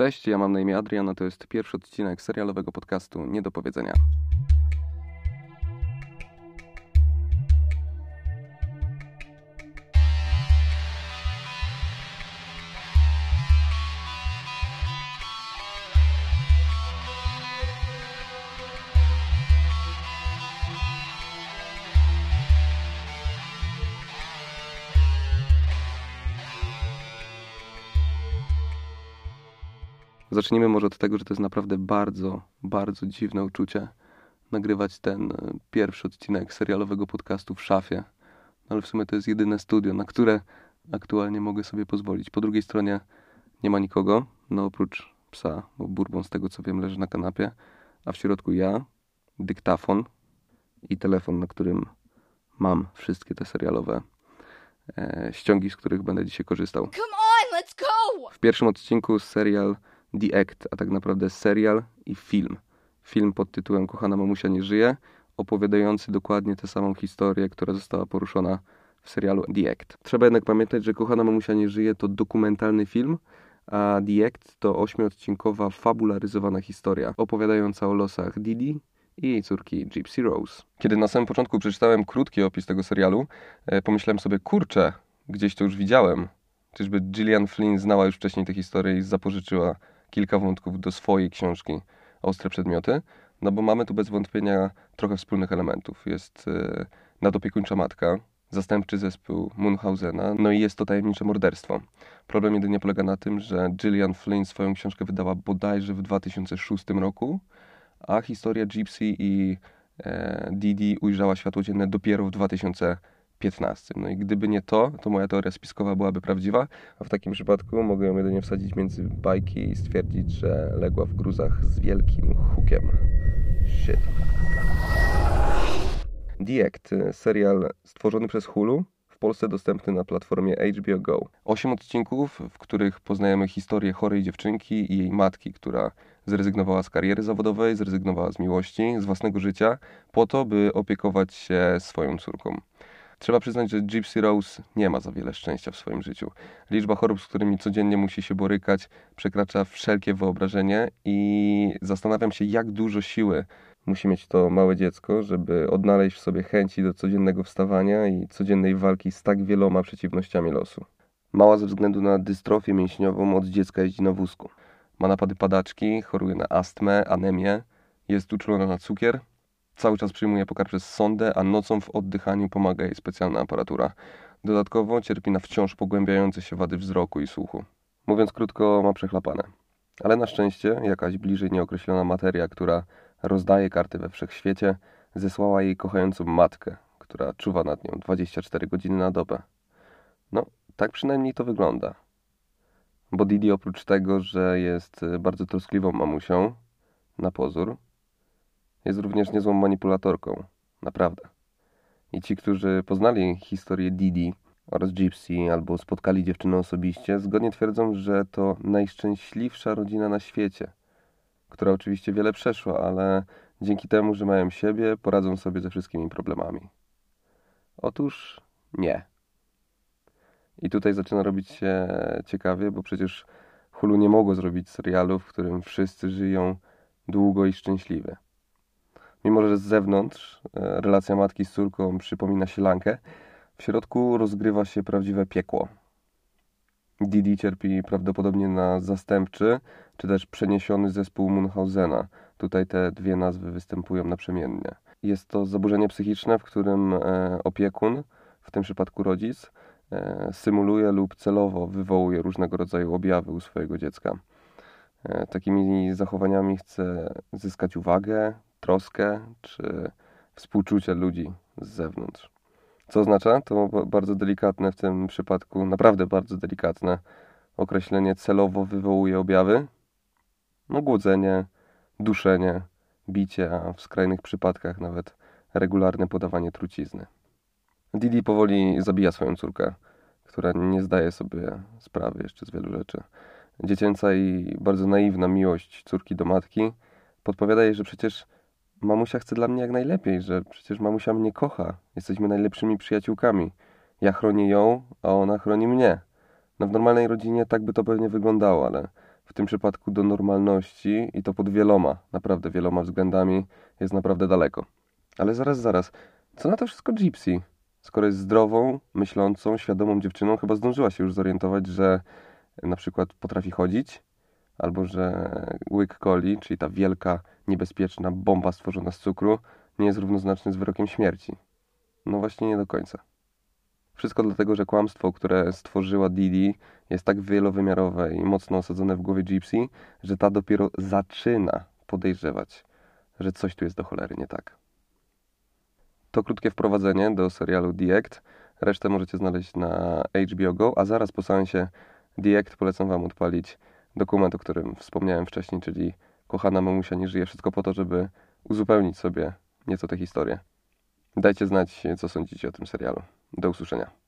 Cześć, ja mam na imię Adrian, a to jest pierwszy odcinek serialowego podcastu Nie do powiedzenia. Zacznijmy może od tego, że to jest naprawdę bardzo, bardzo dziwne uczucie nagrywać ten e, pierwszy odcinek serialowego podcastu w szafie. No ale w sumie to jest jedyne studio, na które aktualnie mogę sobie pozwolić. Po drugiej stronie nie ma nikogo, no oprócz psa, bo Bourbon z tego co wiem leży na kanapie, a w środku ja, dyktafon i telefon, na którym mam wszystkie te serialowe e, ściągi, z których będę dzisiaj korzystał. Come on, let's go! W pierwszym odcinku serial The Act, a tak naprawdę serial i film. Film pod tytułem Kochana mamusia nie żyje, opowiadający dokładnie tę samą historię, która została poruszona w serialu The Act. Trzeba jednak pamiętać, że Kochana mamusia nie żyje to dokumentalny film, a The Act to ośmiodcinkowa, fabularyzowana historia opowiadająca o losach Didi i jej córki Gypsy Rose. Kiedy na samym początku przeczytałem krótki opis tego serialu, e, pomyślałem sobie, kurczę, gdzieś to już widziałem. Czyżby Gillian Flynn znała już wcześniej tę historię i zapożyczyła kilka wątków do swojej książki Ostre Przedmioty? No bo mamy tu bez wątpienia trochę wspólnych elementów. Jest e, nadopiekuńcza matka, zastępczy zespół Munchausena, no i jest to tajemnicze morderstwo. Problem jedynie polega na tym, że Gillian Flynn swoją książkę wydała bodajże w 2006 roku, a historia Gypsy i e, Didi ujrzała światło dzienne dopiero w 2015. No i gdyby nie to, to moja teoria spiskowa byłaby prawdziwa, a w takim przypadku mogę ją jedynie wsadzić między bajki i stwierdzić, że legła w gruzach z wielkim hukiem. Shit. The Act, serial stworzony przez Hulu, w Polsce dostępny na platformie HBO Go. Osiem odcinków, w których poznajemy historię chorej dziewczynki i jej matki, która zrezygnowała z kariery zawodowej, zrezygnowała z miłości, z własnego życia, po to, by opiekować się swoją córką. Trzeba przyznać, że Gypsy Rose nie ma za wiele szczęścia w swoim życiu. Liczba chorób, z którymi codziennie musi się borykać, przekracza wszelkie wyobrażenie i zastanawiam się, jak dużo siły musi mieć to małe dziecko, żeby odnaleźć w sobie chęci do codziennego wstawania i codziennej walki z tak wieloma przeciwnościami losu. Mała ze względu na dystrofię mięśniową od dziecka jeździ na wózku. Ma napady padaczki, choruje na astmę, anemię, jest uczulona na cukier, cały czas przyjmuje pokarm przez sondę, a nocą w oddychaniu pomaga jej specjalna aparatura. Dodatkowo cierpi na wciąż pogłębiające się wady wzroku i słuchu. Mówiąc krótko, ma przechlapane. Ale na szczęście jakaś bliżej nieokreślona materia, która rozdaje karty we wszechświecie, zesłała jej kochającą matkę, która czuwa nad nią 24 godziny na dobę. No, tak przynajmniej to wygląda. Bo Didi oprócz tego, że jest bardzo troskliwą mamusią, na pozór, jest również niezłą manipulatorką. Naprawdę. I ci, którzy poznali historię Didi oraz Gypsy albo spotkali dziewczynę osobiście, zgodnie twierdzą, że to najszczęśliwsza rodzina na świecie, która oczywiście wiele przeszła, ale dzięki temu, że mają siebie, poradzą sobie ze wszystkimi problemami. Otóż nie. I tutaj zaczyna robić się ciekawie, bo przecież Hulu nie mogło zrobić serialu, w którym wszyscy żyją długo i szczęśliwie. Mimo, że z zewnątrz e, relacja matki z córką przypomina sielankę, w środku rozgrywa się prawdziwe piekło. Didi cierpi prawdopodobnie na zastępczy, czy też przeniesiony zespół Munchausena. Tutaj te dwie nazwy występują naprzemiennie. Jest to zaburzenie psychiczne, w którym e, opiekun, w tym przypadku rodzic, e, symuluje lub celowo wywołuje różnego rodzaju objawy u swojego dziecka. Takimi zachowaniami chce zyskać uwagę, troskę czy współczucie ludzi z zewnątrz. Co oznacza? To bardzo delikatne w tym przypadku, naprawdę bardzo delikatne określenie celowo wywołuje objawy. No, głodzenie, duszenie, bicie, a w skrajnych przypadkach nawet regularne podawanie trucizny. Didi powoli zabija swoją córkę, która nie zdaje sobie sprawy jeszcze z wielu rzeczy. Dziecięca i bardzo naiwna miłość córki do matki podpowiada jej, że przecież mamusia chce dla mnie jak najlepiej, że przecież mamusia mnie kocha. Jesteśmy najlepszymi przyjaciółkami. Ja chronię ją, a ona chroni mnie. No w normalnej rodzinie tak by to pewnie wyglądało, ale w tym przypadku do normalności i to pod wieloma, naprawdę wieloma względami jest naprawdę daleko. Ale zaraz, zaraz, co na to wszystko Gypsy? Skoro jest zdrową, myślącą, świadomą dziewczyną, chyba zdążyła się już zorientować, że na przykład potrafi chodzić, albo że łyk coli, czyli ta wielka, niebezpieczna bomba stworzona z cukru, nie jest równoznaczny z wyrokiem śmierci. No właśnie nie do końca. Wszystko dlatego, że kłamstwo, które stworzyła Didi, jest tak wielowymiarowe i mocno osadzone w głowie Gypsy, że ta dopiero zaczyna podejrzewać, że coś tu jest do cholery nie tak. To krótkie wprowadzenie do serialu The Act. Resztę możecie znaleźć na HBO Go, a zaraz po seansie The Act polecam Wam odpalić dokument, o którym wspomniałem wcześniej, czyli Kochana mamusia nie żyje wszystko po to, żeby uzupełnić sobie nieco tę historię. Dajcie znać, co sądzicie o tym serialu. Do usłyszenia.